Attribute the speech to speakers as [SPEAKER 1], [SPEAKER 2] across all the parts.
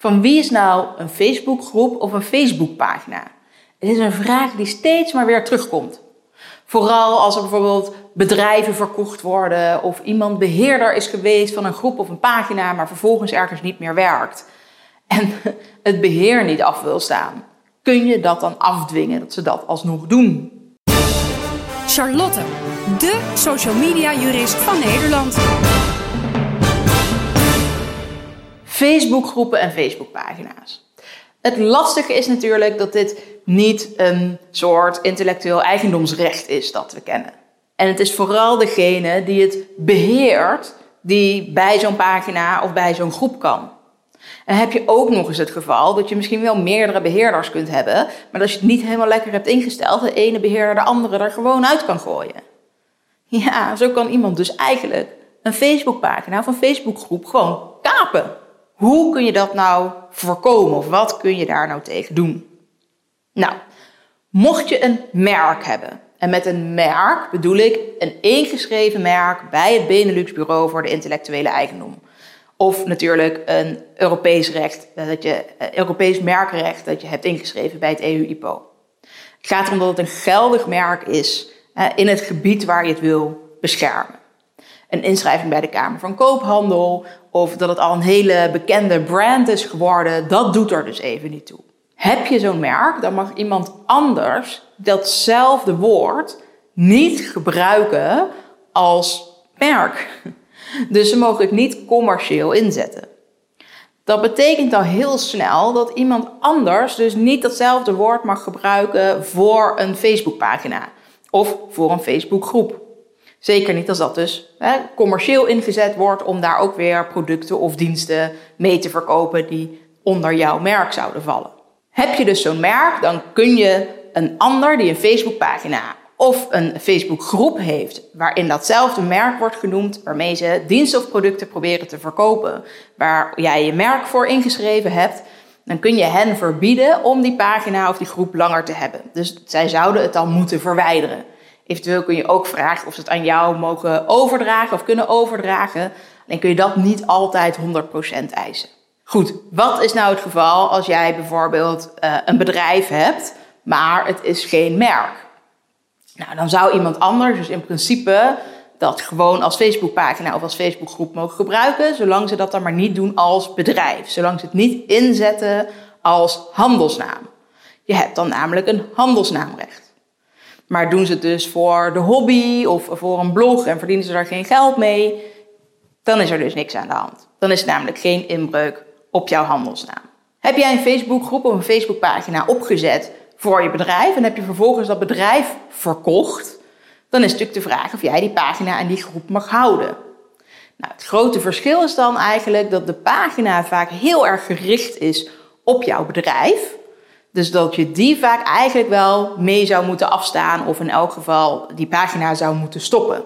[SPEAKER 1] Van wie is nou een Facebookgroep of een Facebookpagina? Het is een vraag die steeds maar weer terugkomt. Vooral als er bijvoorbeeld bedrijven verkocht worden of iemand beheerder is geweest van een groep of een pagina, maar vervolgens ergens niet meer werkt en het beheer niet af wil staan. Kun je dat dan afdwingen dat ze dat alsnog doen?
[SPEAKER 2] Charlotte, de social media jurist van Nederland.
[SPEAKER 1] Facebookgroepen en Facebookpagina's. Het lastige is natuurlijk dat dit niet een soort intellectueel eigendomsrecht is dat we kennen. En het is vooral degene die het beheert, die bij zo'n pagina of bij zo'n groep kan. En heb je ook nog eens het geval dat je misschien wel meerdere beheerders kunt hebben, maar dat je het niet helemaal lekker hebt ingesteld, de ene beheerder de andere er gewoon uit kan gooien. Ja, zo kan iemand dus eigenlijk een Facebookpagina of een Facebookgroep gewoon kapen. Hoe kun je dat nou voorkomen of wat kun je daar nou tegen doen? Nou, mocht je een merk hebben, en met een merk bedoel ik een ingeschreven merk bij het Benelux Bureau voor de Intellectuele Eigendom. Of natuurlijk een Europees recht, eh, dat je, eh, Europees merkrecht dat je hebt ingeschreven bij het EU-IPO. Het gaat erom dat het een geldig merk is eh, in het gebied waar je het wil beschermen. Een inschrijving bij de Kamer van Koophandel of dat het al een hele bekende brand is geworden, dat doet er dus even niet toe. Heb je zo'n merk, dan mag iemand anders datzelfde woord niet gebruiken als merk. Dus ze mogen het niet commercieel inzetten. Dat betekent al heel snel dat iemand anders dus niet datzelfde woord mag gebruiken voor een Facebookpagina of voor een Facebookgroep. Zeker niet als dat dus hè, commercieel ingezet wordt om daar ook weer producten of diensten mee te verkopen die onder jouw merk zouden vallen. Heb je dus zo'n merk, dan kun je een ander die een Facebookpagina of een Facebookgroep heeft waarin datzelfde merk wordt genoemd, waarmee ze diensten of producten proberen te verkopen, waar jij je merk voor ingeschreven hebt, dan kun je hen verbieden om die pagina of die groep langer te hebben. Dus zij zouden het dan moeten verwijderen. Eventueel kun je ook vragen of ze het aan jou mogen overdragen of kunnen overdragen. Dan kun je dat niet altijd 100% eisen. Goed, wat is nou het geval als jij bijvoorbeeld uh, een bedrijf hebt, maar het is geen merk? Nou, dan zou iemand anders dus in principe dat gewoon als Facebookpagina of als Facebookgroep mogen gebruiken, zolang ze dat dan maar niet doen als bedrijf, zolang ze het niet inzetten als handelsnaam. Je hebt dan namelijk een handelsnaamrecht. Maar doen ze het dus voor de hobby of voor een blog en verdienen ze daar geen geld mee, dan is er dus niks aan de hand. Dan is het namelijk geen inbreuk op jouw handelsnaam. Heb jij een Facebookgroep of een Facebookpagina opgezet voor je bedrijf en heb je vervolgens dat bedrijf verkocht, dan is natuurlijk de vraag of jij die pagina en die groep mag houden. Nou, het grote verschil is dan eigenlijk dat de pagina vaak heel erg gericht is op jouw bedrijf. Dus dat je die vaak eigenlijk wel mee zou moeten afstaan of in elk geval die pagina zou moeten stoppen.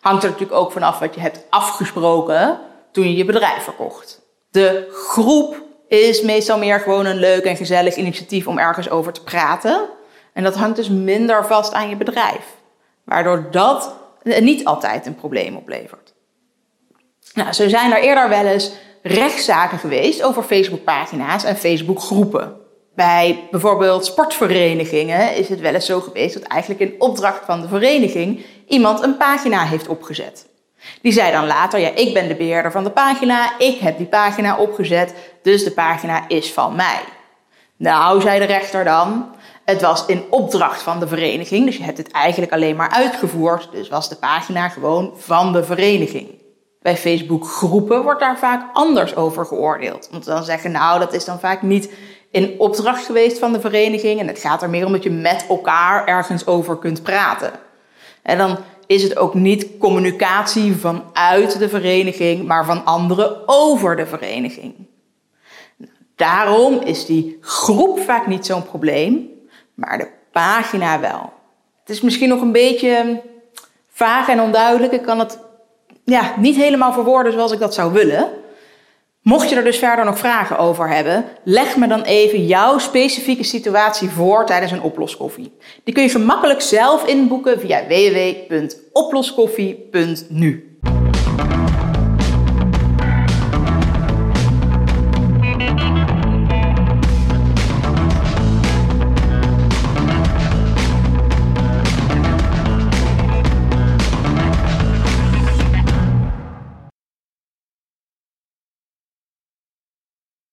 [SPEAKER 1] Hangt er natuurlijk ook vanaf wat je hebt afgesproken toen je je bedrijf verkocht. De groep is meestal meer gewoon een leuk en gezellig initiatief om ergens over te praten. En dat hangt dus minder vast aan je bedrijf. Waardoor dat niet altijd een probleem oplevert. Nou, zo zijn er eerder wel eens rechtszaken geweest over Facebookpagina's en Facebookgroepen. Bij bijvoorbeeld sportverenigingen is het wel eens zo geweest dat eigenlijk in opdracht van de vereniging iemand een pagina heeft opgezet. Die zei dan later, ja, ik ben de beheerder van de pagina, ik heb die pagina opgezet, dus de pagina is van mij. Nou, zei de rechter dan, het was in opdracht van de vereniging, dus je hebt het eigenlijk alleen maar uitgevoerd, dus was de pagina gewoon van de vereniging. Bij Facebook groepen wordt daar vaak anders over geoordeeld. Want dan zeggen, nou, dat is dan vaak niet in opdracht geweest van de vereniging en het gaat er meer om dat je met elkaar ergens over kunt praten. En dan is het ook niet communicatie vanuit de vereniging, maar van anderen over de vereniging. Daarom is die groep vaak niet zo'n probleem, maar de pagina wel. Het is misschien nog een beetje vaag en onduidelijk. Ik kan het ja, niet helemaal verwoorden zoals ik dat zou willen. Mocht je er dus verder nog vragen over hebben, leg me dan even jouw specifieke situatie voor tijdens een oploskoffie. Die kun je gemakkelijk zelf inboeken via www.oploskoffie.nu.